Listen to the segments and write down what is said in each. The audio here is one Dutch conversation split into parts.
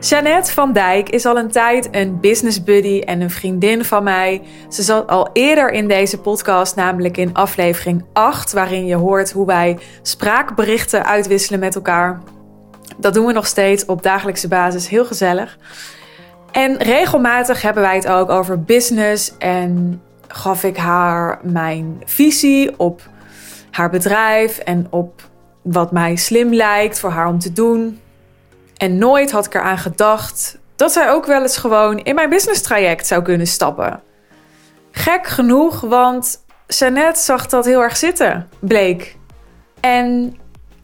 Jeannette van Dijk is al een tijd een business buddy en een vriendin van mij. Ze zat al eerder in deze podcast, namelijk in aflevering 8, waarin je hoort hoe wij spraakberichten uitwisselen met elkaar. Dat doen we nog steeds op dagelijkse basis, heel gezellig. En regelmatig hebben wij het ook over business en gaf ik haar mijn visie op haar bedrijf en op wat mij slim lijkt voor haar om te doen. En nooit had ik eraan gedacht dat zij ook wel eens gewoon in mijn business traject zou kunnen stappen. Gek genoeg, want Jeannette zag dat heel erg zitten, bleek. En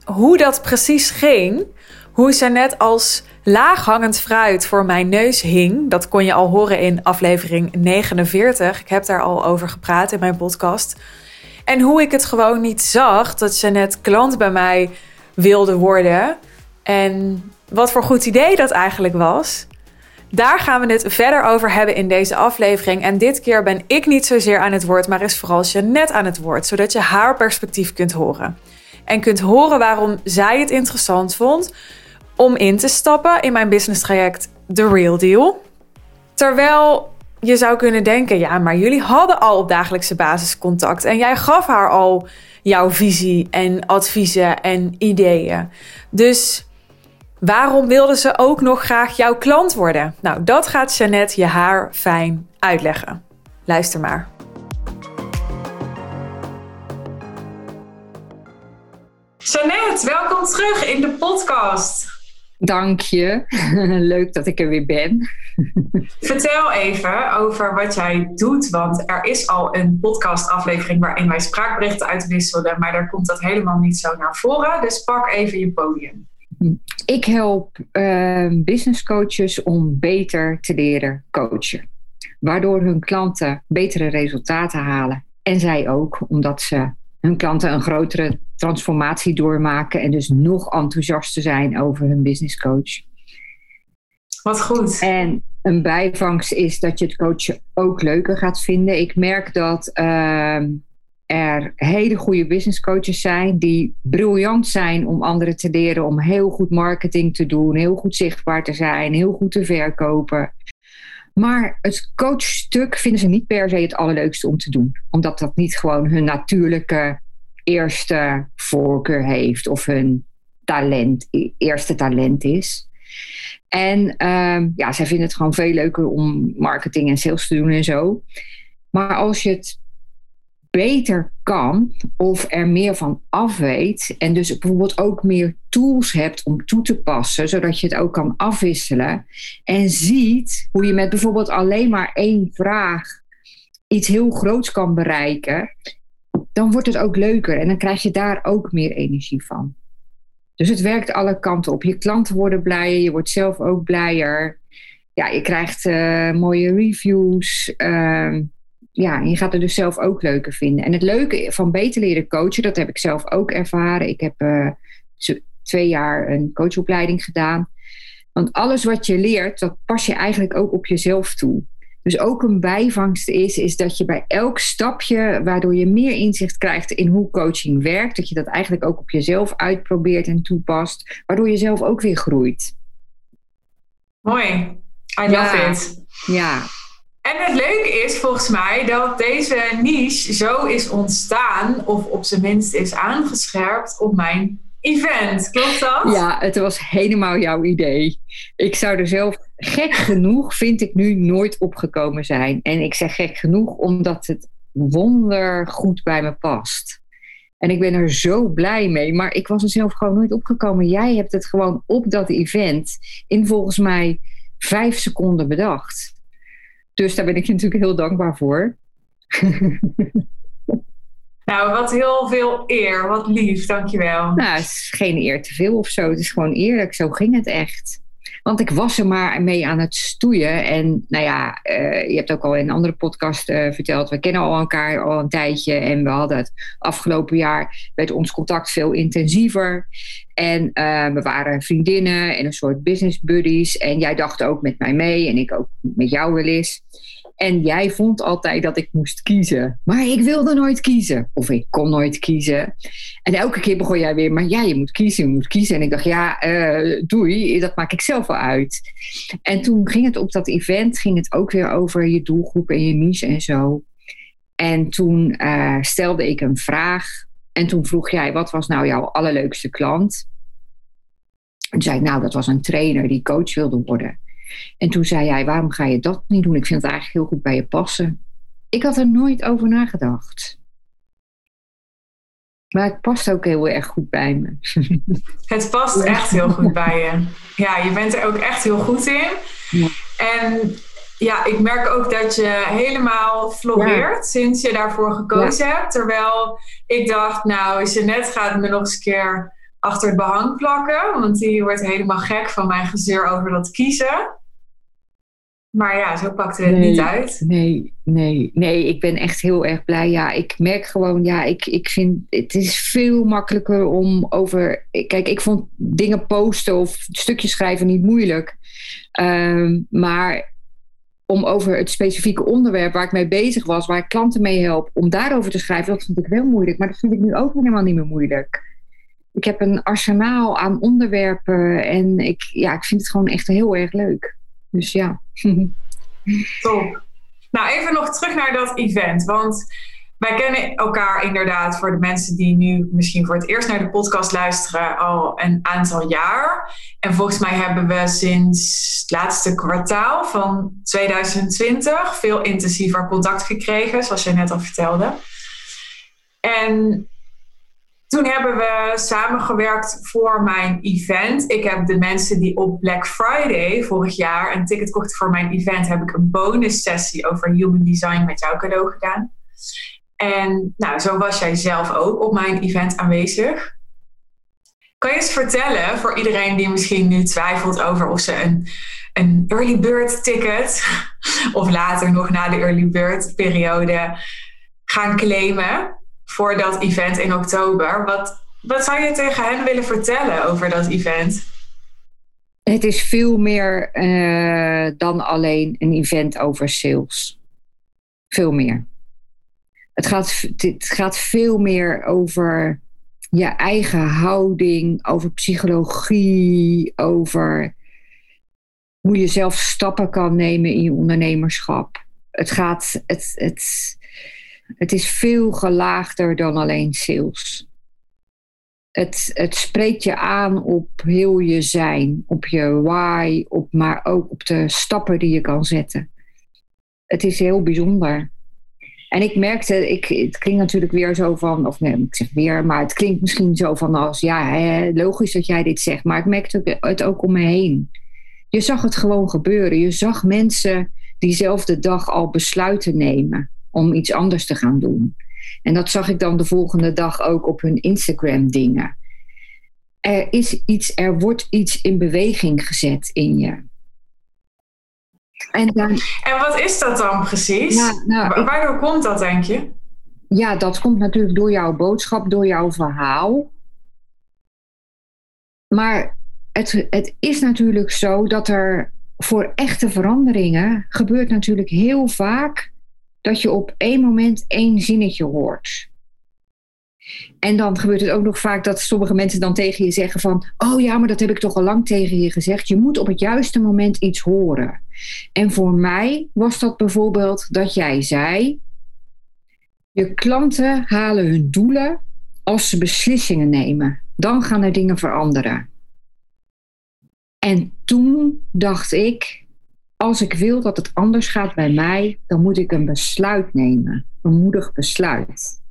hoe dat precies ging, hoe Jeannette als laaghangend fruit voor mijn neus hing, dat kon je al horen in aflevering 49. Ik heb daar al over gepraat in mijn podcast. En hoe ik het gewoon niet zag dat Jeannette klant bij mij wilde worden. En wat voor goed idee dat eigenlijk was. Daar gaan we het verder over hebben in deze aflevering. En dit keer ben ik niet zozeer aan het woord, maar is vooral Jeannette aan het woord, zodat je haar perspectief kunt horen. En kunt horen waarom zij het interessant vond om in te stappen in mijn business traject The Real Deal. Terwijl je zou kunnen denken, ja, maar jullie hadden al op dagelijkse basis contact en jij gaf haar al jouw visie en adviezen en ideeën. Dus Waarom wilde ze ook nog graag jouw klant worden? Nou, dat gaat Jeannette je haar fijn uitleggen. Luister maar. Jeannette, welkom terug in de podcast. Dank je. Leuk dat ik er weer ben. Vertel even over wat jij doet, want er is al een podcastaflevering waarin wij spraakberichten uitwisselen, maar daar komt dat helemaal niet zo naar voren. Dus pak even je podium. Ik help uh, business coaches om beter te leren coachen. Waardoor hun klanten betere resultaten halen. En zij ook, omdat ze hun klanten een grotere transformatie doormaken en dus nog enthousiaster zijn over hun business coach. Wat goed. En een bijvangst is dat je het coachen ook leuker gaat vinden. Ik merk dat uh, er hele goede business coaches zijn die briljant zijn om anderen te leren om heel goed marketing te doen, heel goed zichtbaar te zijn, heel goed te verkopen. Maar het coachstuk vinden ze niet per se het allerleukste om te doen, omdat dat niet gewoon hun natuurlijke eerste voorkeur heeft of hun talent, eerste talent is. En uh, ja, zij vinden het gewoon veel leuker om marketing en sales te doen en zo. Maar als je het beter kan of er meer van af weet en dus bijvoorbeeld ook meer tools hebt om toe te passen, zodat je het ook kan afwisselen en ziet hoe je met bijvoorbeeld alleen maar één vraag iets heel groots kan bereiken, dan wordt het ook leuker en dan krijg je daar ook meer energie van. Dus het werkt alle kanten op. Je klanten worden blijer, je wordt zelf ook blijer. Ja, je krijgt uh, mooie reviews. Uh, ja, je gaat het dus zelf ook leuker vinden. En het leuke van beter leren coachen, dat heb ik zelf ook ervaren. Ik heb uh, twee jaar een coachopleiding gedaan. Want alles wat je leert, dat pas je eigenlijk ook op jezelf toe. Dus ook een bijvangst is, is dat je bij elk stapje, waardoor je meer inzicht krijgt in hoe coaching werkt, dat je dat eigenlijk ook op jezelf uitprobeert en toepast, waardoor je zelf ook weer groeit. Mooi. I love ja, it. Ja, en het leuke is volgens mij dat deze niche zo is ontstaan, of op zijn minst is aangescherpt op mijn event. Klopt dat? Ja, het was helemaal jouw idee. Ik zou er zelf gek genoeg, vind ik nu, nooit opgekomen zijn. En ik zeg gek genoeg omdat het wondergoed bij me past. En ik ben er zo blij mee. Maar ik was er zelf gewoon nooit opgekomen. Jij hebt het gewoon op dat event in volgens mij vijf seconden bedacht. Dus daar ben ik je natuurlijk heel dankbaar voor. Nou, wat heel veel eer. Wat lief, dankjewel. Nou, het is geen eer te veel of zo. Het is gewoon eerlijk. Zo ging het echt. Want ik was er maar mee aan het stoeien. En nou ja, uh, je hebt ook al in een andere podcast uh, verteld. We kennen al elkaar al een tijdje. En we hadden het afgelopen jaar werd ons contact veel intensiever. En uh, we waren vriendinnen en een soort business buddies. En jij dacht ook met mij mee. En ik ook met jou wel eens. En jij vond altijd dat ik moest kiezen. Maar ik wilde nooit kiezen. Of ik kon nooit kiezen. En elke keer begon jij weer, maar ja, je moet kiezen, je moet kiezen. En ik dacht, ja, uh, doei, dat maak ik zelf wel uit. En toen ging het op dat event, ging het ook weer over je doelgroep en je niche en zo. En toen uh, stelde ik een vraag. En toen vroeg jij, wat was nou jouw allerleukste klant? En zei ik, nou, dat was een trainer die coach wilde worden. En toen zei jij, waarom ga je dat niet doen? Ik vind het eigenlijk heel goed bij je passen. Ik had er nooit over nagedacht. Maar het past ook heel erg goed bij me. Het past echt heel goed bij je. Ja, je bent er ook echt heel goed in. En ja, ik merk ook dat je helemaal floreert sinds je daarvoor gekozen hebt. Terwijl ik dacht, nou, net gaat me nog eens een keer achter het behang plakken. Want die wordt helemaal gek van mijn gezeur over dat kiezen. Maar ja, zo pakte het niet uit. Nee, nee, nee. Ik ben echt heel erg blij. Ja, ik merk gewoon, ja, ik, ik vind het is veel makkelijker om over. Kijk, ik vond dingen posten of stukjes schrijven niet moeilijk. Ehm, maar om over het specifieke onderwerp waar ik mee bezig was, waar ik klanten mee help, om daarover te schrijven, dat vond ik wel moeilijk. Maar dat vind ik nu ook helemaal niet meer moeilijk ik heb een arsenaal aan onderwerpen en ik, ja, ik vind het gewoon echt heel erg leuk. Dus ja. Top. Nou, even nog terug naar dat event. Want wij kennen elkaar inderdaad voor de mensen die nu misschien voor het eerst naar de podcast luisteren al een aantal jaar. En volgens mij hebben we sinds het laatste kwartaal van 2020 veel intensiever contact gekregen, zoals je net al vertelde. En toen hebben we samengewerkt voor mijn event. Ik heb de mensen die op Black Friday vorig jaar een ticket kochten voor mijn event, heb ik een bonus sessie over human design met jou cadeau gedaan. En nou, zo was jij zelf ook op mijn event aanwezig. Kan je eens vertellen voor iedereen die misschien nu twijfelt over of ze een, een early bird ticket of later nog na de early bird periode gaan claimen? voor dat event in oktober. Wat, wat zou je tegen hen willen vertellen over dat event? Het is veel meer uh, dan alleen een event over sales. Veel meer. Het gaat, het gaat veel meer over je eigen houding, over psychologie, over hoe je zelf stappen kan nemen in je ondernemerschap. Het gaat, het, het, het is veel gelaagder dan alleen sales. Het, het spreekt je aan op heel je zijn, op je why, op, maar ook op de stappen die je kan zetten. Het is heel bijzonder. En ik merkte, ik, het klinkt natuurlijk weer zo van, of nee, ik zeg weer, maar het klinkt misschien zo van als, ja, logisch dat jij dit zegt, maar ik merkte het ook om me heen. Je zag het gewoon gebeuren. Je zag mensen diezelfde dag al besluiten nemen om iets anders te gaan doen. En dat zag ik dan de volgende dag ook op hun Instagram dingen. Er is iets, er wordt iets in beweging gezet in je. En, dan, en wat is dat dan precies? Nou, nou, Waardoor komt dat, denk je? Ja, dat komt natuurlijk door jouw boodschap, door jouw verhaal. Maar het, het is natuurlijk zo dat er voor echte veranderingen gebeurt natuurlijk heel vaak dat je op één moment één zinnetje hoort. En dan gebeurt het ook nog vaak dat sommige mensen dan tegen je zeggen van, oh ja, maar dat heb ik toch al lang tegen je gezegd. Je moet op het juiste moment iets horen. En voor mij was dat bijvoorbeeld dat jij zei, je klanten halen hun doelen als ze beslissingen nemen. Dan gaan er dingen veranderen. En toen dacht ik, als ik wil dat het anders gaat bij mij, dan moet ik een besluit nemen. Een moedig besluit.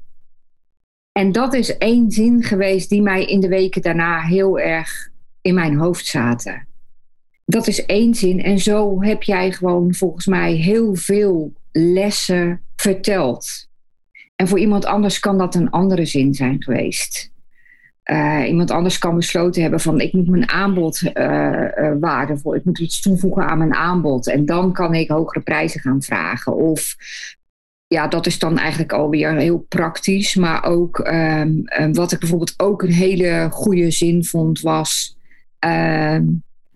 En dat is één zin geweest die mij in de weken daarna heel erg in mijn hoofd zaten. Dat is één zin. En zo heb jij gewoon volgens mij heel veel lessen verteld. En voor iemand anders kan dat een andere zin zijn geweest. Uh, iemand anders kan besloten hebben van ik moet mijn aanbod uh, uh, waardevol, ik moet iets toevoegen aan mijn aanbod en dan kan ik hogere prijzen gaan vragen. Of ja, dat is dan eigenlijk alweer heel praktisch, maar ook um, wat ik bijvoorbeeld ook een hele goede zin vond was ehm,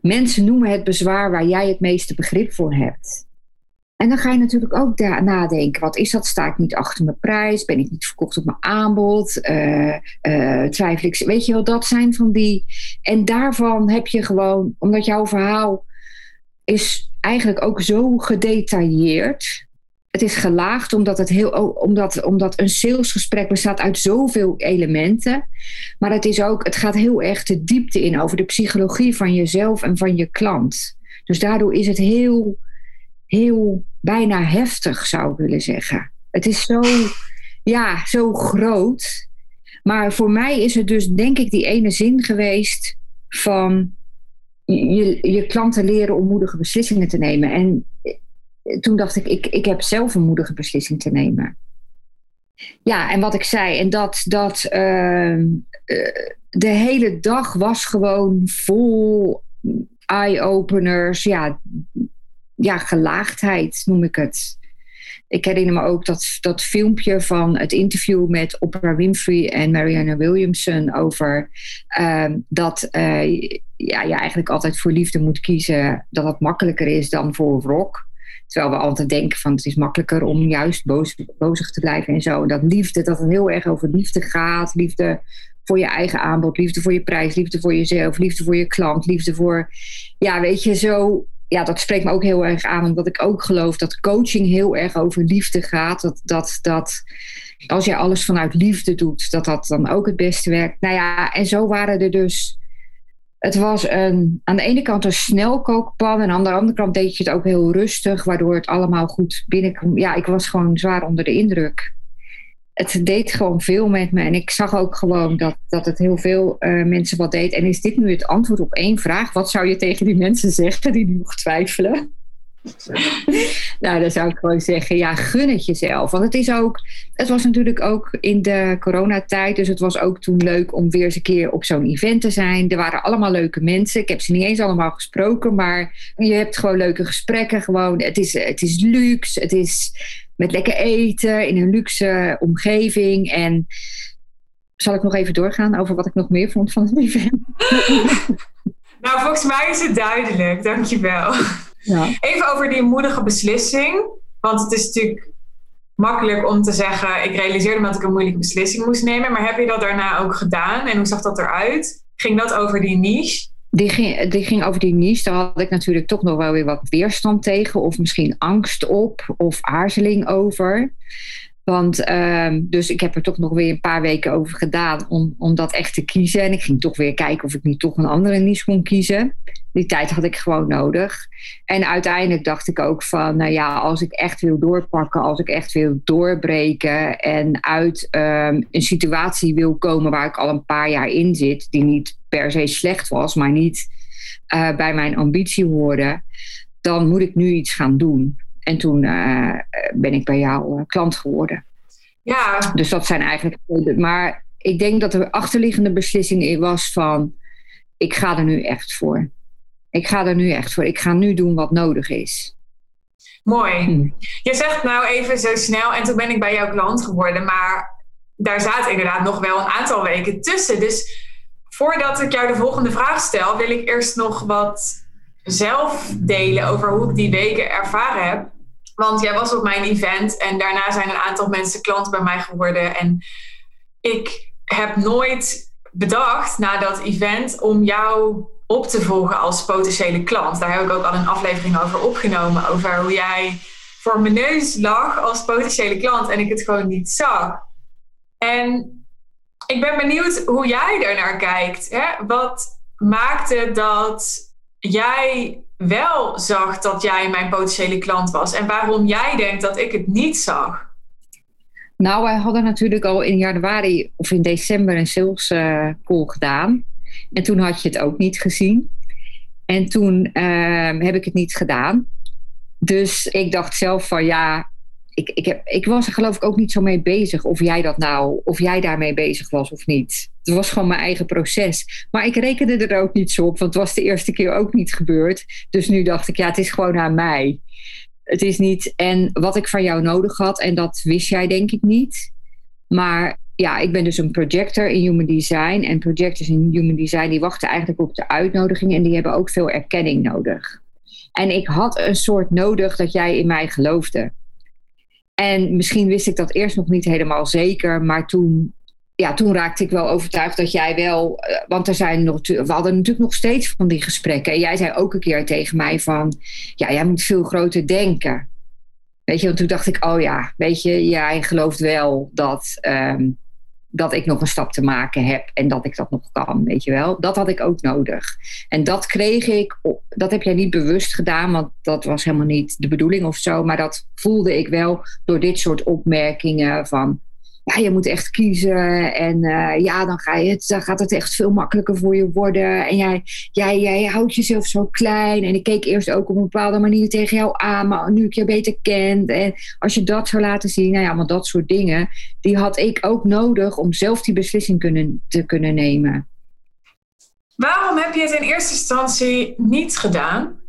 mensen noemen het bezwaar waar jij het meeste begrip voor hebt. En dan ga je natuurlijk ook daar nadenken. Wat is dat? Sta ik niet achter mijn prijs? Ben ik niet verkocht op mijn aanbod? Uh, twijfel ik? Weet je wel, dat zijn van die. En daarvan heb je gewoon, omdat jouw verhaal is eigenlijk ook zo gedetailleerd. Het is gelaagd omdat, het heel, omdat, omdat een salesgesprek bestaat uit zoveel elementen. Maar het, is ook, het gaat heel erg de diepte in over de psychologie van jezelf en van je klant. Dus daardoor is het heel heel bijna heftig, zou ik willen zeggen. Het is zo, ja, zo groot. Maar voor mij is het dus, denk ik, die ene zin geweest van je, je klanten leren om moedige beslissingen te nemen. En toen dacht ik, ik, ik heb zelf een moedige beslissing te nemen. Ja, en wat ik zei, en dat, dat uh, de hele dag was gewoon vol eye-openers. Ja, ja, gelaagdheid noem ik het. Ik herinner me ook dat, dat filmpje van het interview met Oprah Winfrey en Marianne Williamson over ehm, dat uh, ja, je eigenlijk altijd voor liefde moet kiezen, dat het makkelijker is dan voor rock. Terwijl we altijd denken van het is makkelijker om juist boos, bozig te blijven en zo. En dat liefde, dat het heel erg over liefde gaat. Liefde voor je eigen aanbod, liefde voor je prijs, liefde voor jezelf, liefde voor je klant, liefde voor, ja, weet je, zo ja, dat spreekt me ook heel erg aan, omdat ik ook geloof dat coaching heel erg over liefde gaat. Dat, dat, dat als je alles vanuit liefde doet, dat dat dan ook het beste werkt. Nou ja, en zo waren er dus. Het was een, aan de ene kant een snelkookpan en aan de andere kant deed je het ook heel rustig, waardoor het allemaal goed binnenkwam. Ja, ik was gewoon zwaar onder de indruk het deed gewoon veel met me. En ik zag ook gewoon dat, dat het heel veel uh, mensen wat deed. En is dit nu het antwoord op één vraag? Wat zou je tegen die mensen zeggen die nu nog twijfelen? Nou, dan zou ik gewoon zeggen, ja, gun het jezelf. Want het is ook, het was natuurlijk ook in de coronatijd, dus het was ook toen leuk om weer eens een keer op zo'n event te zijn. Er waren allemaal leuke mensen. Ik heb ze niet eens allemaal gesproken, maar je hebt gewoon leuke gesprekken. Gewoon, het is, het is luxe, het is met lekker eten in een luxe omgeving. En zal ik nog even doorgaan over wat ik nog meer vond van het event? nou, volgens mij is het duidelijk. Dankjewel. Ja. Even over die moedige beslissing. Want het is natuurlijk makkelijk om te zeggen: ik realiseerde me dat ik een moeilijke beslissing moest nemen. Maar heb je dat daarna ook gedaan? En hoe zag dat eruit? Ging dat over die niche? Die ging, die ging over die niche. Daar had ik natuurlijk toch nog wel weer wat weerstand tegen. Of misschien angst op. Of aarzeling over. Want ehm, dus ik heb er toch nog weer een paar weken over gedaan om, om dat echt te kiezen. En ik ging toch weer kijken of ik niet toch een andere niche kon kiezen. Die tijd had ik gewoon nodig. En uiteindelijk dacht ik ook van, nou ja, als ik echt wil doorpakken, als ik echt wil doorbreken en uit ehm, een situatie wil komen waar ik al een paar jaar in zit, die niet per se slecht was, maar niet uh, bij mijn ambitie hoorde, dan moet ik nu iets gaan doen. En toen uh, ben ik bij jou uh, klant geworden. Ja. Dus dat zijn eigenlijk. Maar ik denk dat de achterliggende beslissing was van: ik ga er nu echt voor. Ik ga er nu echt voor. Ik ga nu doen wat nodig is. Mooi. Hm. Je zegt nou even zo snel en toen ben ik bij jouw klant geworden, maar daar zaten inderdaad nog wel een aantal weken tussen. Dus voordat ik jou de volgende vraag stel, wil ik eerst nog wat zelf delen over hoe ik die weken ervaren heb. Want jij was op mijn event en daarna zijn een aantal mensen klant bij mij geworden. En ik heb nooit bedacht na dat event om jou op te volgen als potentiële klant. Daar heb ik ook al een aflevering over opgenomen. Over hoe jij voor mijn neus lag als potentiële klant en ik het gewoon niet zag. En ik ben benieuwd hoe jij er naar kijkt. Hè? Wat maakte dat jij wel zag dat jij mijn potentiële klant was en waarom jij denkt dat ik het niet zag? Nou, wij hadden natuurlijk al in januari of in december een sales uh, call gedaan. En toen had je het ook niet gezien. En toen uh, heb ik het niet gedaan. Dus ik dacht zelf van ja, ik, ik, heb, ik was er geloof ik ook niet zo mee bezig of jij dat nou, of jij daarmee bezig was of niet. Het was gewoon mijn eigen proces. Maar ik rekende er ook niet zo op, want het was de eerste keer ook niet gebeurd. Dus nu dacht ik, ja, het is gewoon aan mij. Het is niet, en wat ik van jou nodig had, en dat wist jij denk ik niet. Maar ja, ik ben dus een projector in Human Design. En projectors in Human Design die wachten eigenlijk op de uitnodiging en die hebben ook veel erkenning nodig. En ik had een soort nodig dat jij in mij geloofde. En misschien wist ik dat eerst nog niet helemaal zeker, maar toen, ja, toen raakte ik wel overtuigd dat jij wel, eh, want er zijn nog, we hadden natuurlijk nog steeds van die gesprekken. En jij zei ook een keer tegen mij van, ja, jij moet veel groter denken. Weet je, want toen dacht ik, oh ja, weet je, jij gelooft wel dat, ehm, dat ik nog een stap te maken heb en dat ik dat nog kan, weet je wel. Dat had ik ook nodig. En dat kreeg ik, dat heb jij niet bewust gedaan, want dat was helemaal niet de bedoeling of zo, maar dat voelde ik wel door dit soort opmerkingen van, ja, je moet echt kiezen. En uh, ja, dan, ga je het, dan gaat het echt veel makkelijker voor je worden. En jij, jij, jij houdt jezelf zo klein. En ik keek eerst ook op een bepaalde manier tegen jou aan. Maar nu ik je beter kent. En als je dat zou laten zien, nou ja, maar dat soort dingen. Die had ik ook nodig om zelf die beslissing kunnen, te kunnen nemen. Waarom heb je het in eerste instantie niet gedaan?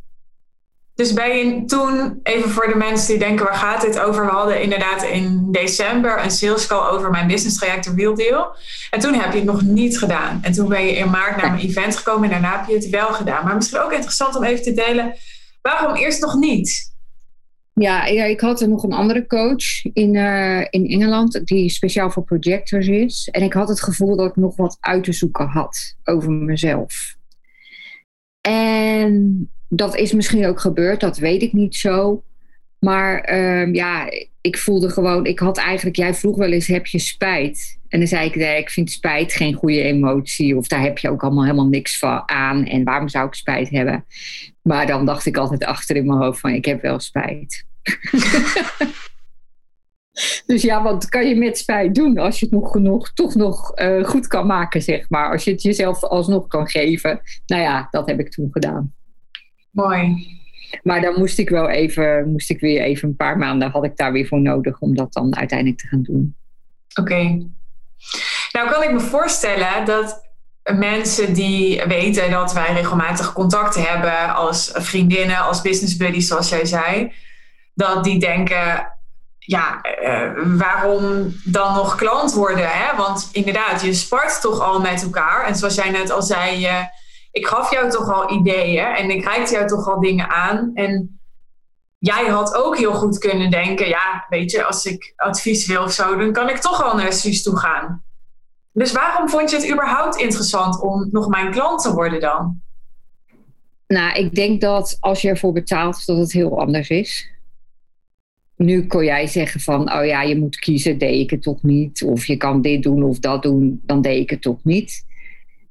Dus ben je toen, even voor de mensen die denken waar gaat dit over, we hadden inderdaad in december een sales call over mijn business traject de Real Deal. En toen heb je het nog niet gedaan. En toen ben je in maart naar mijn event gekomen en daarna heb je het wel gedaan. Maar misschien ook interessant om even te delen, waarom eerst nog niet? Ja, ik had er nog een andere coach in, uh, in Engeland die speciaal voor projectors is. En ik had het gevoel dat ik nog wat uit te zoeken had over mezelf. En dat is misschien ook gebeurd, dat weet ik niet zo. Maar ehm, ja, ik voelde gewoon, ik had eigenlijk, jij vroeg wel eens, heb je spijt? En dan zei ik, nee, ik vind spijt geen goede emotie. Of daar heb je ook allemaal helemaal niks van aan. En waarom zou ik spijt hebben? Maar dan dacht ik altijd achter in mijn hoofd van, ik heb wel spijt. dus ja, wat kan je met spijt doen als je het nog genoeg, toch nog uh, goed kan maken, zeg maar. Als je het jezelf alsnog kan geven. Nou ja, dat heb ik toen gedaan. Mooi. Maar dan moest ik wel even, moest ik weer even een paar maanden had ik daar weer voor nodig om dat dan uiteindelijk te gaan doen. Oké. Nou kan ik me voorstellen dat mensen die weten dat wij regelmatig contact hebben als vriendinnen, als business buddies, zoals jij zei, dat die denken, ja, uh, waarom dan nog klant worden? Hè? Want inderdaad, je spart toch al met elkaar. En zoals jij net al zei, je ik gaf jou toch al ideeën en ik reikte jou toch al dingen aan. En jij had ook heel goed kunnen denken, ja, weet je, als ik advies wil of zo, dan kan ik toch al naar Suus toe gaan. Dus waarom vond je het überhaupt interessant om nog mijn klant te worden dan? Nou, ik denk dat als je ervoor betaalt, dat het heel anders is. Nu kon jij zeggen van, oh ja, je moet kiezen, deed ik het toch niet. Of je kan dit doen of dat doen, dan deed ik het toch niet.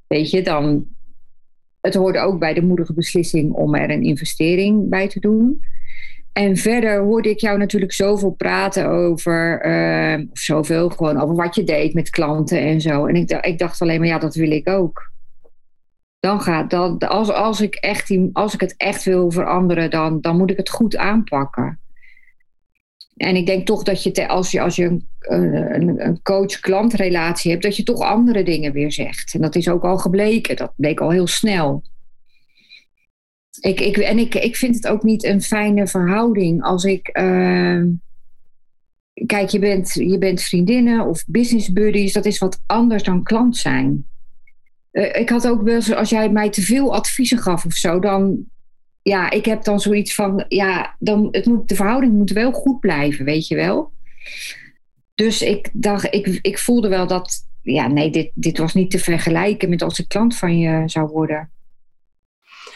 Weet je, dan het hoorde ook bij de moedige beslissing om er een investering bij te doen. En verder hoorde ik jou natuurlijk zoveel praten over, of zoveel gewoon over wat je deed met klanten en zo. En ik, ik dacht alleen maar, ja, dat wil ik ook. Dan gaat dat, als, als, ik echt, als ik het echt wil veranderen, dan, dan moet ik het goed aanpakken. En ik denk toch dat je, als je, als je een, een, een coach-klantrelatie hebt, dat je toch andere dingen weer zegt. En dat is ook al gebleken. Dat bleek al heel snel. Ik, ik, en ik, ik vind het ook niet een fijne verhouding als ik. Uh, kijk, je bent, je bent vriendinnen of business buddies. Dat is wat anders dan klant zijn. Uh, ik had ook wel als jij mij te veel adviezen gaf of zo, dan ja, ik heb dan zoiets van, ja, dan, het moet, de verhouding moet wel goed blijven, weet je wel. Dus ik dacht, ik, ik voelde wel dat, ja, nee, dit, dit was niet te vergelijken met als ik klant van je zou worden.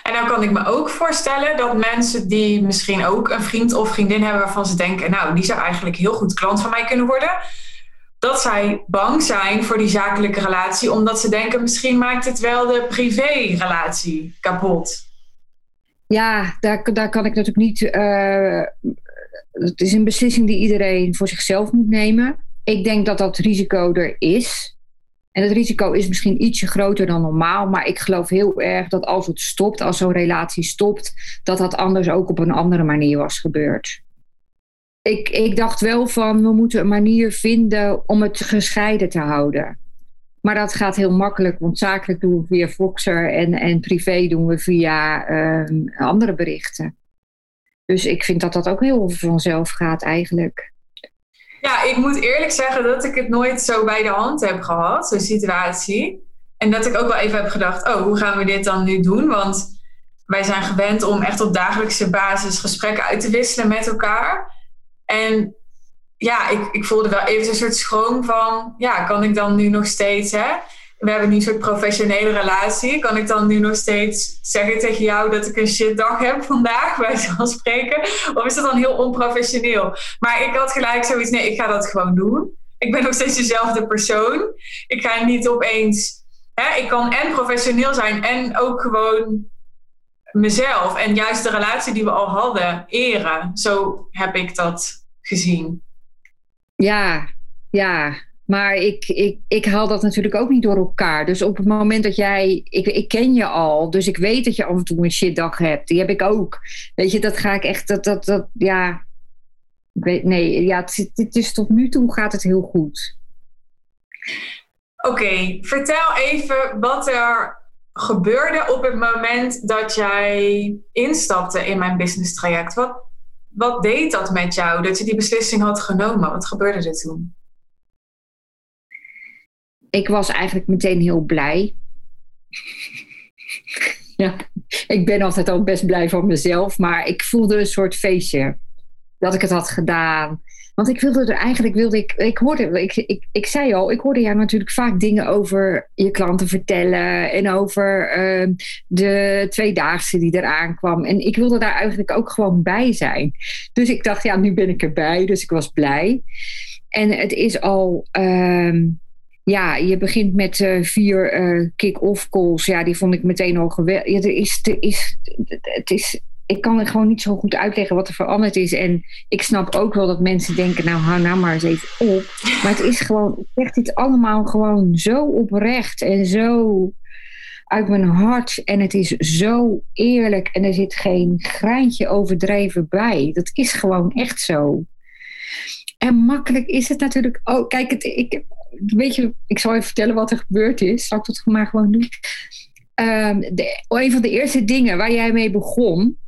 En dan kan ik me ook voorstellen dat mensen die misschien ook een vriend of vriendin hebben waarvan ze denken, nou, die zou eigenlijk heel goed klant van mij kunnen worden, dat zij bang zijn voor die zakelijke relatie, omdat ze denken, misschien maakt het wel de privé-relatie kapot. Ja, daar, daar kan ik natuurlijk niet. Uh, het is een beslissing die iedereen voor zichzelf moet nemen. Ik denk dat dat risico er is. En het risico is misschien ietsje groter dan normaal. Maar ik geloof heel erg dat als het stopt, als zo'n relatie stopt, dat dat anders ook op een andere manier was gebeurd. Ik, ik dacht wel van we moeten een manier vinden om het gescheiden te houden. Maar dat gaat heel makkelijk, want zakelijk doen we via Voxer en, en privé doen we via ehm, andere berichten. Dus ik vind dat dat ook heel vanzelf gaat eigenlijk. Ja, ik moet eerlijk zeggen dat ik het nooit zo bij de hand heb gehad, zo'n situatie. En dat ik ook wel even heb gedacht, oh, hoe gaan we dit dan nu doen? Want wij zijn gewend om echt op dagelijkse basis gesprekken uit te wisselen met elkaar. En ja, ik, ik voelde wel even een soort schroom van, ja, kan ik dan nu nog steeds, hè? We hebben nu een soort professionele relatie. Kan ik dan nu nog steeds zeggen tegen jou dat ik een shitdag heb vandaag, bij zo'n spreken? Of is dat dan heel onprofessioneel? Maar ik had gelijk zoiets, nee, ik ga dat gewoon doen. Ik ben nog steeds dezelfde persoon. Ik ga niet opeens, hè, ik kan en professioneel zijn en ook gewoon mezelf en juist de relatie die we al hadden eren. Zo heb ik dat gezien. Ja, ja. Maar ik, ik, ik haal dat natuurlijk ook niet door elkaar. Dus op het moment dat jij. Ik, ik ken je al, dus ik weet dat je af en toe een shitdag hebt. Die heb ik ook. Weet je, dat ga ik echt. Dat, dat, dat, ja. Nee, ja, het is tot nu toe gaat het heel goed. Oké, vertel even wat er gebeurde op het moment dat jij instapte in mijn business traject? Wat, wat deed dat met jou, dat je die beslissing had genomen? Wat gebeurde er toen? Ik was eigenlijk meteen heel blij. ja, ik ben altijd al best blij van mezelf, maar ik voelde een soort feestje dat ik het had gedaan. Want ik wilde er eigenlijk, wilde ik, ik hoorde, ik, ik, ik zei al, ik hoorde jou natuurlijk vaak dingen over je klanten vertellen en over uh, de tweedaagse die eraan kwam. En ik wilde daar eigenlijk ook gewoon bij zijn. Dus ik dacht, ja, nu ben ik erbij, dus ik was blij. En het is al, uh, ja, je begint met uh, vier uh, kick-off calls. Ja, die vond ik meteen al geweldig. Ja, is, er is, het is ik kan gewoon niet zo goed uitleggen wat er veranderd is. En ik snap ook wel dat mensen denken, nou hou nou maar eens even op. Maar het is gewoon, ik zeg dit allemaal gewoon zo oprecht en zo uit mijn hart. En het is zo eerlijk en er zit geen greintje overdreven bij. Dat is gewoon echt zo. En makkelijk is het natuurlijk ook. Kijk, het, ik, weet je, ik zal even vertellen wat er gebeurd is. Zal ik dat maar gewoon doen? Um, de, een van de eerste dingen waar jij mee begon,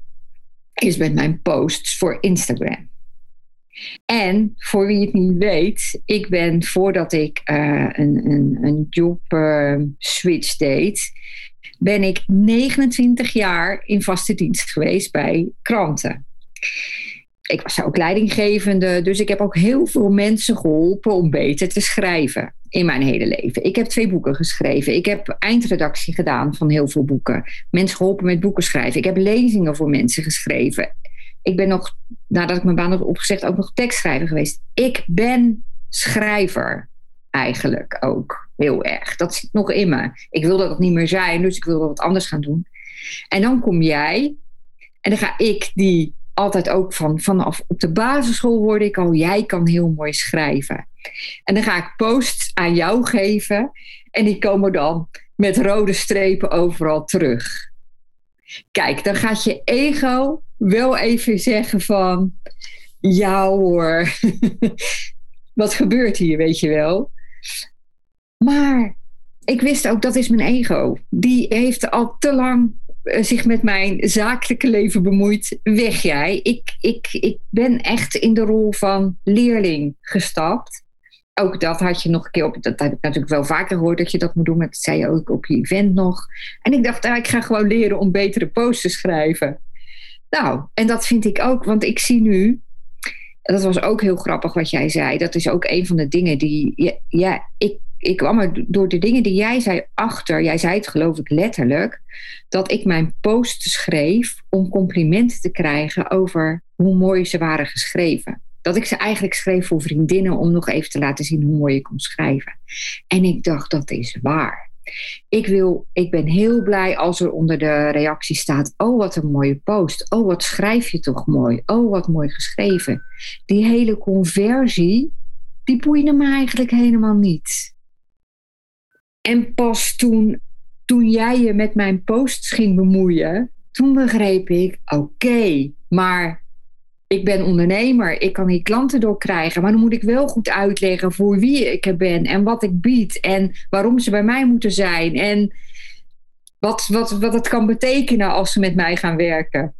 is met mijn posts voor Instagram. En voor wie het niet weet, ik ben voordat ik uh, een, een, een job uh, switch deed, ben ik 29 jaar in vaste dienst geweest bij kranten. Ik was ook leidinggevende, dus ik heb ook heel veel mensen geholpen om beter te schrijven in mijn hele leven. Ik heb twee boeken geschreven. Ik heb eindredactie gedaan van heel veel boeken. Mensen geholpen met boeken schrijven. Ik heb lezingen voor mensen geschreven. Ik ben nog, nadat ik mijn baan had opgezegd, ook nog tekstschrijver geweest. Ik ben schrijver eigenlijk ook heel erg. Dat zit nog in me. Ik wilde dat niet meer zijn, dus ik wilde wat anders gaan doen. En dan kom jij en dan ga ik die altijd ook van, vanaf op de basisschool hoorde ik al, jij kan heel mooi schrijven. En dan ga ik posts aan jou geven en die komen dan met rode strepen overal terug. Kijk, dan gaat je ego wel even zeggen van, ja hoor, wat gebeurt hier, weet je wel. Maar ik wist ook, dat is mijn ego. Die heeft al te lang zich met mijn zakelijke leven bemoeit, weg jij. Ik, ik, ik ben echt in de rol van leerling gestapt. Ook dat had je nog een keer op, dat heb ik natuurlijk wel vaker gehoord dat je dat moet doen, maar dat zei je ook op je event nog. En ik dacht, ah, ik ga gewoon leren om betere posts te schrijven. Nou, en dat vind ik ook, want ik zie nu, dat was ook heel grappig wat jij zei. Dat is ook een van de dingen die, ja ik ik kwam er door de dingen die jij zei achter, jij zei het geloof ik letterlijk, dat ik mijn post schreef om complimenten te krijgen over hoe mooi ze waren geschreven. Dat ik ze eigenlijk schreef voor vriendinnen om nog even te laten zien hoe mooi ik kon schrijven. En ik dacht, dat is waar. Ik, wil, ik ben heel blij als er onder de reactie staat: Oh, wat een mooie post. Oh, wat schrijf je toch mooi. Oh, wat mooi geschreven. Die hele conversie, die boeide me eigenlijk helemaal niet. En pas toen, toen jij je met mijn posts ging bemoeien, toen begreep ik, oké, maar ik ben ondernemer, ik kan hier klanten door krijgen, maar dan moet ik wel goed uitleggen voor wie ik ben en wat ik bied en waarom ze bij mij moeten zijn en wat, wat, wat het kan betekenen als ze met mij gaan werken.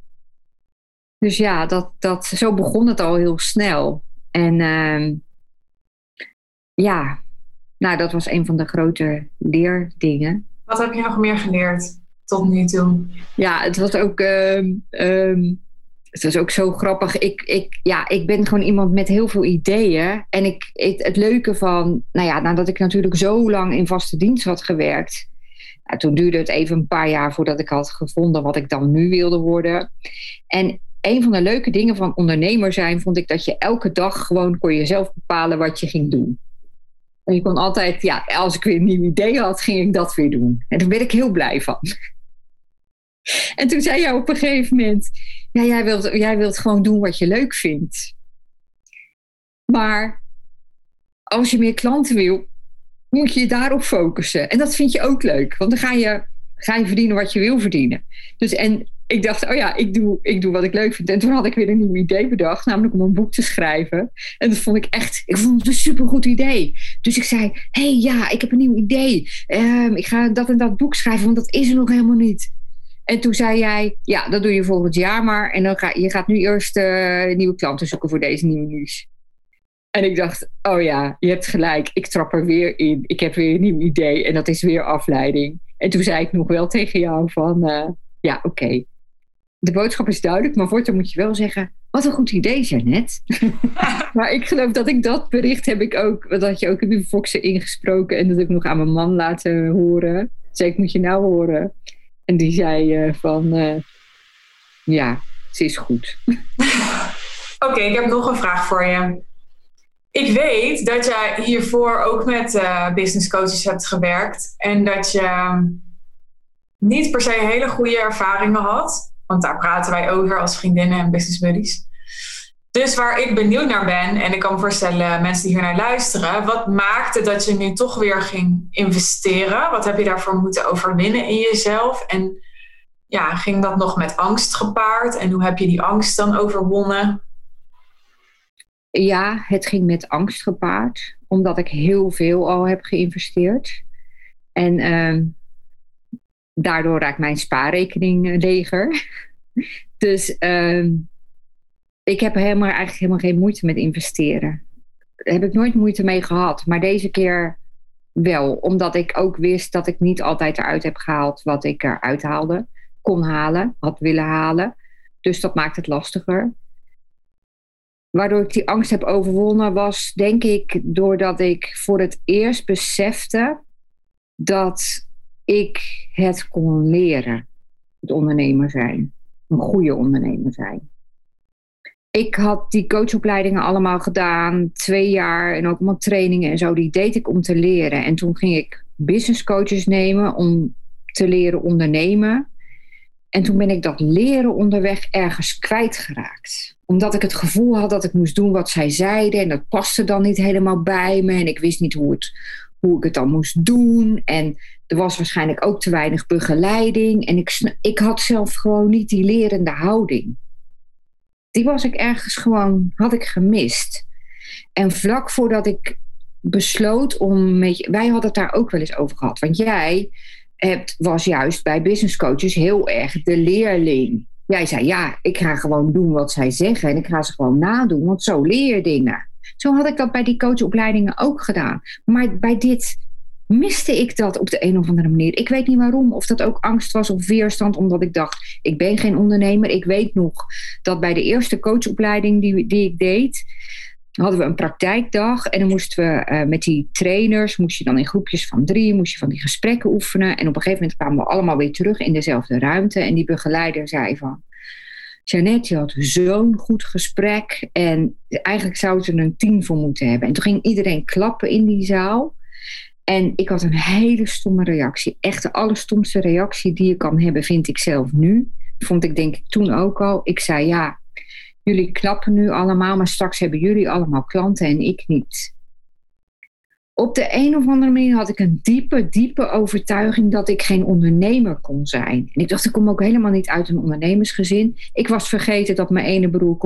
Dus ja, dat, dat, zo begon het al heel snel. En uh, ja, nou, dat was een van de grote leerdingen. Wat heb je nog meer geleerd? tot nu toe? Ja, het was ook, ehm, ehm, het was ook zo grappig. Ik, ik, ja, ik ben gewoon iemand met heel veel ideeën. En ik, het, leuke van, nou ja, nadat ik natuurlijk zo lang in vaste dienst had gewerkt. Nou, toen duurde het even een paar jaar voordat ik had gevonden wat ik dan nu wilde worden. En een van de leuke dingen van ondernemer zijn vond ik dat je elke dag gewoon kon je zelf bepalen wat je ging doen. En je kon altijd, ja, als ik weer een nieuw idee had, ging ik dat weer doen. En daar ben ik heel blij van. En toen zei jij op een gegeven moment: Ja, jij wilt, jij wilt gewoon doen wat je leuk vindt. Maar als je meer klanten wil, moet je je daarop focussen. En dat vind je ook leuk, want dan ga je, ga je verdienen wat je wil verdienen. Dus en ik dacht, oh ja, ik doe, ik doe wat ik leuk vind. En toen had ik weer een nieuw idee bedacht, namelijk om een boek te schrijven. En dat vond ik echt, ik vond het een supergoed idee. Dus ik zei, hé hey, ja, ik heb een nieuw idee. Um, ik ga dat en dat boek schrijven, want dat is er nog helemaal niet. En toen zei jij, ja, dat doe je volgend jaar maar. En dan ga, je gaat nu eerst uh, nieuwe klanten zoeken voor deze nieuwe nieuws. En ik dacht, oh ja, je hebt gelijk. Ik trap er weer in. Ik heb weer een nieuw idee. En dat is weer afleiding. En toen zei ik nog wel tegen jou van, uh, ja, oké. De boodschap is duidelijk, maar voortaan moet je wel zeggen, wat een goed idee, Janet. maar ik geloof dat ik dat bericht heb ik ook, dat had je ook in Foxen ingesproken en dat heb ik nog aan mijn man laten horen. Zei ik, moet je nou horen. En die zei uh, van, uh, ja, ze is goed. Oké, ik heb nog een vraag voor je. Ik weet dat jij hiervoor ook met uh, business coaches hebt gewerkt. En dat je niet per se hele goede ervaringen had. Want daar praten wij over als vriendinnen en business buddies. Dus waar ik benieuwd naar ben, en ik kan me voorstellen mensen die hier naar luisteren, wat maakte dat je nu toch weer ging investeren? Wat heb je daarvoor moeten overwinnen in jezelf? En ja, ging dat nog met angst gepaard? En hoe heb je die angst dan overwonnen? Ja, het ging met angst gepaard, omdat ik heel veel al heb geïnvesteerd. En uh, daardoor raakt mijn spaarrekening leger. dus uh, ik heb helemaal, eigenlijk helemaal geen moeite met investeren. Daar heb ik nooit moeite mee gehad. Maar deze keer wel. Omdat ik ook wist dat ik niet altijd eruit heb gehaald wat ik eruit haalde. Kon halen, had willen halen. Dus dat maakt het lastiger. Waardoor ik die angst heb overwonnen was, denk ik, doordat ik voor het eerst besefte dat ik het kon leren. Het ondernemer zijn. Een goede ondernemer zijn ik had die coachopleidingen allemaal gedaan, twee jaar en ook allemaal trainingen en zo. Die deed ik om te leren. En toen ging ik business coaches nemen om te leren ondernemen. En toen ben ik dat leren onderweg ergens kwijtgeraakt. Omdat ik het gevoel had dat ik moest doen wat zij zeiden. En dat paste dan niet helemaal bij me. En ik wist niet hoe, het, hoe ik het dan moest doen. En er was waarschijnlijk ook te weinig begeleiding. En ik, ik had zelf gewoon niet die lerende houding die was ik ergens gewoon, had ik gemist. En vlak voordat ik besloot om met wij hadden het daar ook wel eens over gehad. Want jij hebt, was juist bij business coaches heel erg de leerling. Jij zei, ja, ik ga gewoon doen wat zij zeggen en ik ga ze gewoon nadoen, want zo leer je dingen. Zo had ik dat bij die coachopleidingen ook gedaan. Maar bij dit miste ik dat op de een of andere manier. Ik weet niet waarom. Of dat ook angst was of weerstand, omdat ik dacht: ik ben geen ondernemer. Ik weet nog dat bij de eerste coachopleiding die, die ik deed, hadden we een praktijkdag. En dan moesten we uh, met die trainers, moest je dan in groepjes van drie, moest je van die gesprekken oefenen. En op een gegeven moment kwamen we allemaal weer terug in dezelfde ruimte. En die begeleider zei van. Jeannette, je had zo'n goed gesprek. En eigenlijk zouden ze er een tien voor moeten hebben. En toen ging iedereen klappen in die zaal. En ik had een hele stomme reactie. Echt de allerstomste reactie die je kan hebben, vind ik zelf nu. Vond ik denk ik toen ook al. Ik zei ja, jullie knappen nu allemaal, maar straks hebben jullie allemaal klanten en ik niet. Op de een of andere manier had ik een diepe, diepe overtuiging dat ik geen ondernemer kon zijn. En ik dacht, ik kom ook helemaal niet uit een ondernemersgezin. Ik was vergeten dat mijn ene broer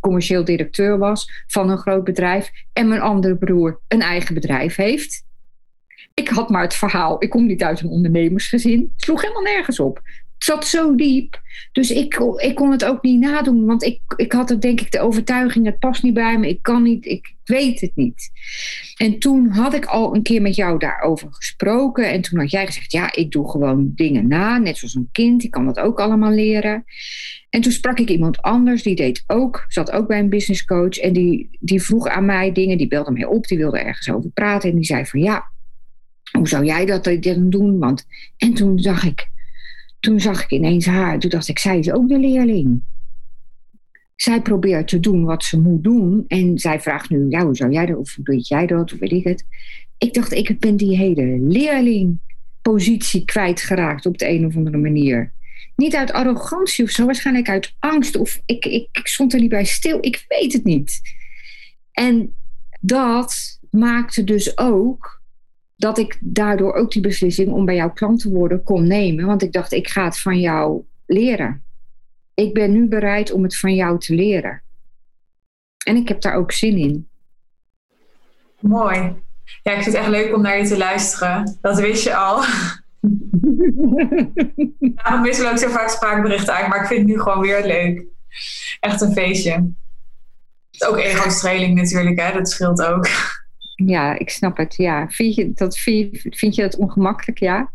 commercieel directeur was van een groot bedrijf. En mijn andere broer een eigen bedrijf heeft. Ik had maar het verhaal, ik kom niet uit een ondernemersgezin. Sloeg helemaal nergens op. zat zo diep. Dus ik, ik kon het ook niet nadoen. Want ik, ik had er denk ik de overtuiging, het past niet bij me. Ik kan niet, ik weet het niet. En toen had ik al een keer met jou daarover gesproken. En toen had jij gezegd, ja, ik doe gewoon dingen na. Net zoals een kind, ik kan dat ook allemaal leren. En toen sprak ik iemand anders, die deed ook, zat ook bij een business coach. En die, die vroeg aan mij dingen, die belde mij op, die wilde ergens over praten. En die zei van, ja, hoe zou jij dat doen? Want, en toen zag ik, toen zag ik ineens haar. Toen dacht ik, zij is ook de leerling. Zij probeert te doen wat ze moet doen. En zij vraagt nu, ja, hoe zou jij dat? Of weet jij dat? Of weet ik het. Ik dacht, ik ben die hele leerlingpositie kwijtgeraakt op de een of andere manier. Niet uit arrogantie of zo, waarschijnlijk uit angst. Of ik, ik, ik stond er niet bij stil. Ik weet het niet. En dat maakte dus ook dat ik daardoor ook die beslissing om bij jouw klant te worden kon nemen. Want ik dacht, ik ga het van jou leren. Ik ben nu bereid om het van jou te leren. En ik heb daar ook zin in. Mooi. Ja, ik vind het echt leuk om naar je te luisteren. Dat wist je al. Daarom wissel ook zo vaak spraakberichten uit, maar ik vind het nu gewoon weer leuk. Echt een feestje. Het is ook ego-streling natuurlijk, hè? dat scheelt ook. Ja, ik snap het. Ja. Vind, je dat, vind, je dat ongemakkelijk? Ja.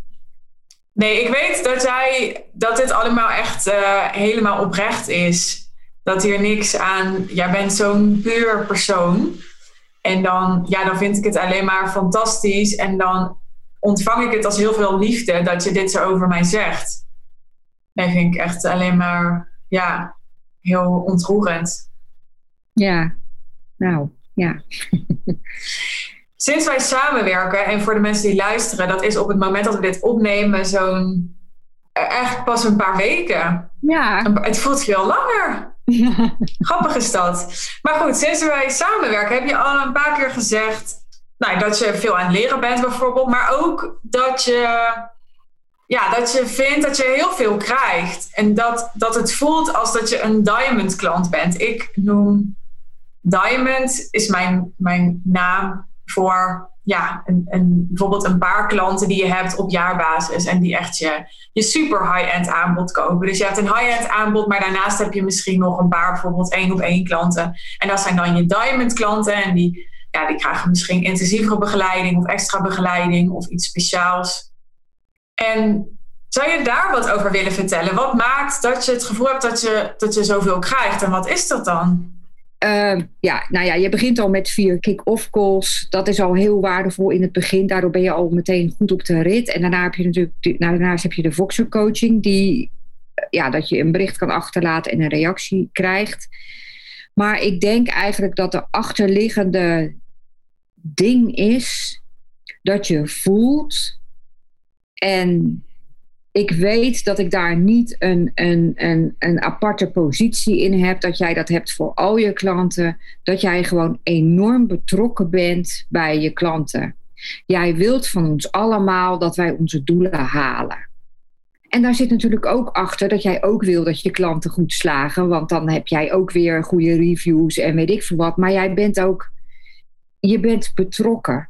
Nee, ik weet dat jij dat dit allemaal echt uh, helemaal oprecht is. Dat hier niks aan. Jij bent zo'n puur persoon. En dan, ja, dan vind ik het alleen maar fantastisch. En dan ontvang ik het als heel veel liefde dat je dit zo over mij zegt. Dat vind ik echt alleen maar, ja, heel ontroerend. Ja, nou, ja. Sinds wij samenwerken, en voor de mensen die luisteren, dat is op het moment dat we dit opnemen, zo'n echt pas een paar weken. Ja. Het voelt veel langer. Ja. Grappig is dat. Maar goed, sinds wij samenwerken heb je al een paar keer gezegd nou, dat je veel aan het leren bent bijvoorbeeld, maar ook dat je, ja, dat je vindt dat je heel veel krijgt. En dat, dat het voelt als dat je een diamond klant bent. Ik noem Diamond is mijn, mijn naam voor ja, een, een, bijvoorbeeld een paar klanten die je hebt op jaarbasis en die echt je, je super high-end aanbod kopen. Dus je hebt een high-end aanbod, maar daarnaast heb je misschien nog een paar bijvoorbeeld één op één klanten. En dat zijn dan je diamond klanten en die, ja, die krijgen misschien intensievere begeleiding of extra begeleiding of iets speciaals. En zou je daar wat over willen vertellen? Wat maakt dat je het gevoel hebt dat je, dat je zoveel krijgt en wat is dat dan? Uh, ja, nou ja, je begint al met vier kick-off calls. Dat is al heel waardevol in het begin. Daardoor ben je al meteen goed op de rit. En daarna heb je natuurlijk, nou, daarnaast heb je de Voxer coaching, die ja, dat je een bericht kan achterlaten en een reactie krijgt. Maar ik denk eigenlijk dat de achterliggende ding is dat je voelt en ik weet dat ik daar niet een, een, een, een aparte positie in heb, dat jij dat hebt voor al je klanten, dat jij gewoon enorm betrokken bent bij je klanten. Jij wilt van ons allemaal dat wij onze doelen halen. En daar zit natuurlijk ook achter dat jij ook wil dat je klanten goed slagen, want dan heb jij ook weer goede reviews en weet ik veel wat. Maar jij bent ook, je bent betrokken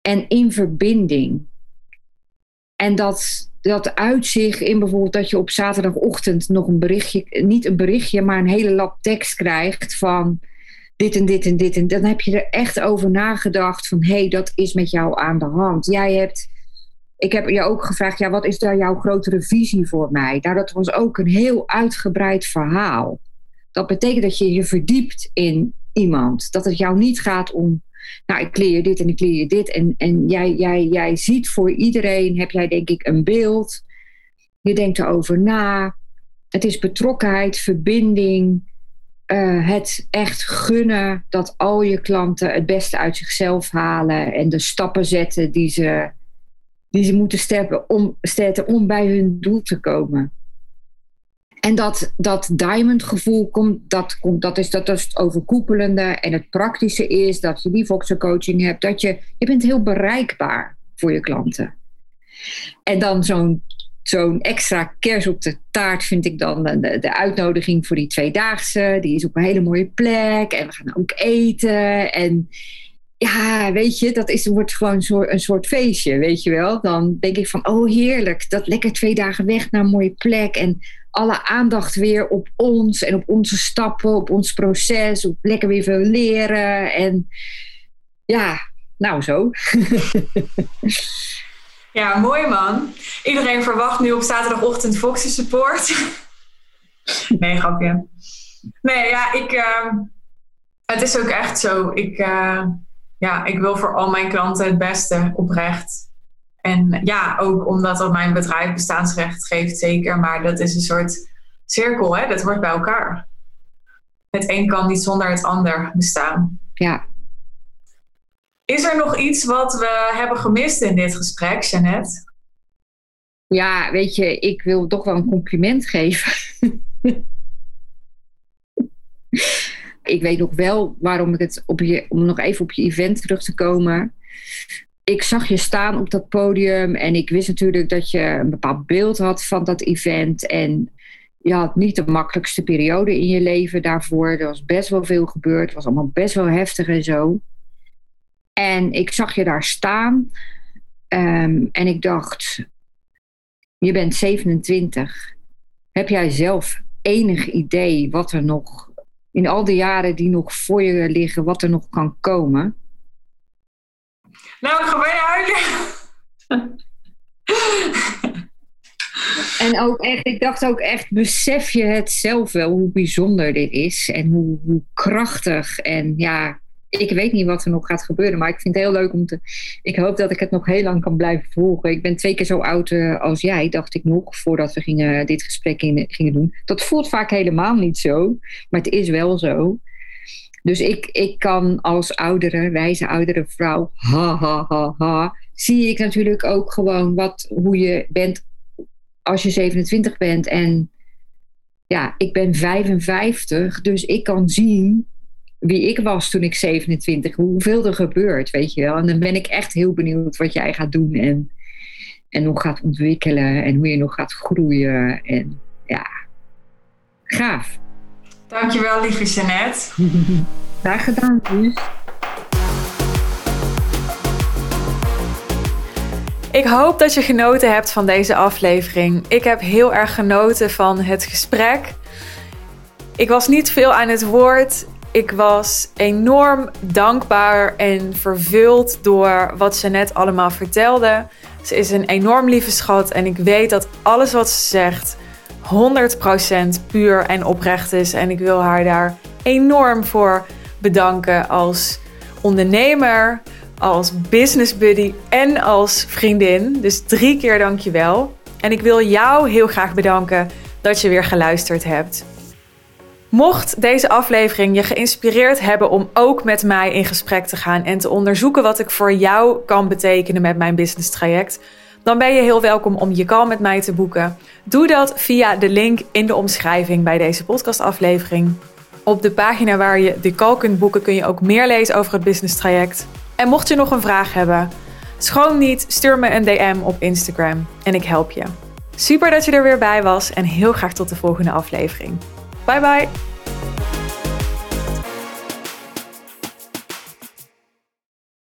en in verbinding. En dat, dat uitzicht in bijvoorbeeld dat je op zaterdagochtend nog een berichtje, niet een berichtje, maar een hele lap tekst krijgt van dit en dit en dit. En dan heb je er echt over nagedacht van hé, hey, dat is met jou aan de hand. Jij hebt, ik heb je ook gevraagd, ja, wat is daar jouw grotere visie voor mij? Nou, dat was ook een heel uitgebreid verhaal. Dat betekent dat je je verdiept in iemand. Dat het jou niet gaat om nou, ik leer je dit en ik leer je dit. En, en jij, jij, jij ziet voor iedereen, heb jij denk ik een beeld. Je denkt erover na. Het is betrokkenheid, verbinding. Uh, het echt gunnen dat al je klanten het beste uit zichzelf halen. En de stappen zetten die ze, die ze moeten steppen om, zetten om bij hun doel te komen. En dat, dat diamond gevoel komt, dat, komt, dat, is, dat is het overkoepelende. En het praktische is dat je die Voxer coaching hebt. Dat je, je bent heel bereikbaar voor je klanten. En dan zo'n zo'n extra kers op de taart vind ik dan de, de uitnodiging voor die tweedaagse. Die is op een hele mooie plek. En we gaan ook eten. En ja, weet je, dat is, wordt gewoon soort, een soort feestje, weet je wel. Dan denk ik van, oh heerlijk, dat lekker twee dagen weg naar een mooie plek. En alle aandacht weer op ons en op onze stappen, op ons proces. Op lekker weer veel leren. En ja, nou zo. ja, mooi man. Iedereen verwacht nu op zaterdagochtend Foxy Support. nee, grapje. Nee, ja, ik... Uh, het is ook echt zo. Ik... Uh, ja, ik wil voor al mijn klanten het beste, oprecht. En ja, ook omdat dat mijn bedrijf bestaansrecht geeft, zeker. Maar dat is een soort cirkel, hè? dat hoort bij elkaar. Het een kan niet zonder het ander bestaan. Ja. Is er nog iets wat we hebben gemist in dit gesprek, Jeannette? Ja, weet je, ik wil toch wel een compliment geven. ik weet nog wel waarom ik het op je, om nog even op je event terug te komen. Ik zag je staan op dat podium en ik wist natuurlijk dat je een bepaald beeld had van dat event. En je had niet de makkelijkste periode in je leven daarvoor. Er was best wel veel gebeurd. Het was allemaal best wel heftig en zo. En ik zag je daar staan. Ehm, en ik dacht, je bent 27. Heb jij zelf enig idee wat er nog in al die jaren die nog voor je liggen, wat er nog kan komen? Nou, ik ga huilen. en ook echt, ik dacht ook echt, besef je het zelf wel hoe bijzonder dit is en hoe, krachtig en ja, ik weet niet wat er nog gaat gebeuren, maar ik vind het heel leuk om te. Ik hoop dat ik het nog heel lang kan blijven volgen. Ik ben twee keer zo oud uh, als jij, dacht ik nog, voordat we gingen, dit gesprek in, gingen doen. Dat voelt vaak helemaal niet zo, maar het is wel zo. Dus ik, ik kan als oudere, wijze oudere vrouw, ha ha ha ha, zie ik natuurlijk ook gewoon wat, hoe je bent als je 27 bent. En ja, ik ben 55, dus ik kan zien wie ik was toen ik 27, hoeveel er gebeurt, weet je wel. En dan ben ik echt heel benieuwd wat jij gaat doen en, en nog gaat ontwikkelen en hoe je nog gaat groeien. En ja, gaaf. Dankjewel, lieve Jeannette. Graag gedaan, Luus. Ik hoop dat je genoten hebt van deze aflevering. Ik heb heel erg genoten van het gesprek. Ik was niet veel aan het woord. Ik was enorm dankbaar en vervuld door wat net allemaal vertelde. Ze is een enorm lieve schat en ik weet dat alles wat ze zegt 100% puur en oprecht is. En ik wil haar daar enorm voor bedanken als ondernemer, als business buddy en als vriendin. Dus drie keer dankjewel. En ik wil jou heel graag bedanken dat je weer geluisterd hebt. Mocht deze aflevering je geïnspireerd hebben om ook met mij in gesprek te gaan en te onderzoeken wat ik voor jou kan betekenen met mijn business traject, dan ben je heel welkom om je call met mij te boeken. Doe dat via de link in de omschrijving bij deze podcastaflevering. Op de pagina waar je de call kunt boeken kun je ook meer lezen over het business traject. En mocht je nog een vraag hebben, schroom niet, stuur me een DM op Instagram en ik help je. Super dat je er weer bij was en heel graag tot de volgende aflevering. Bye bye!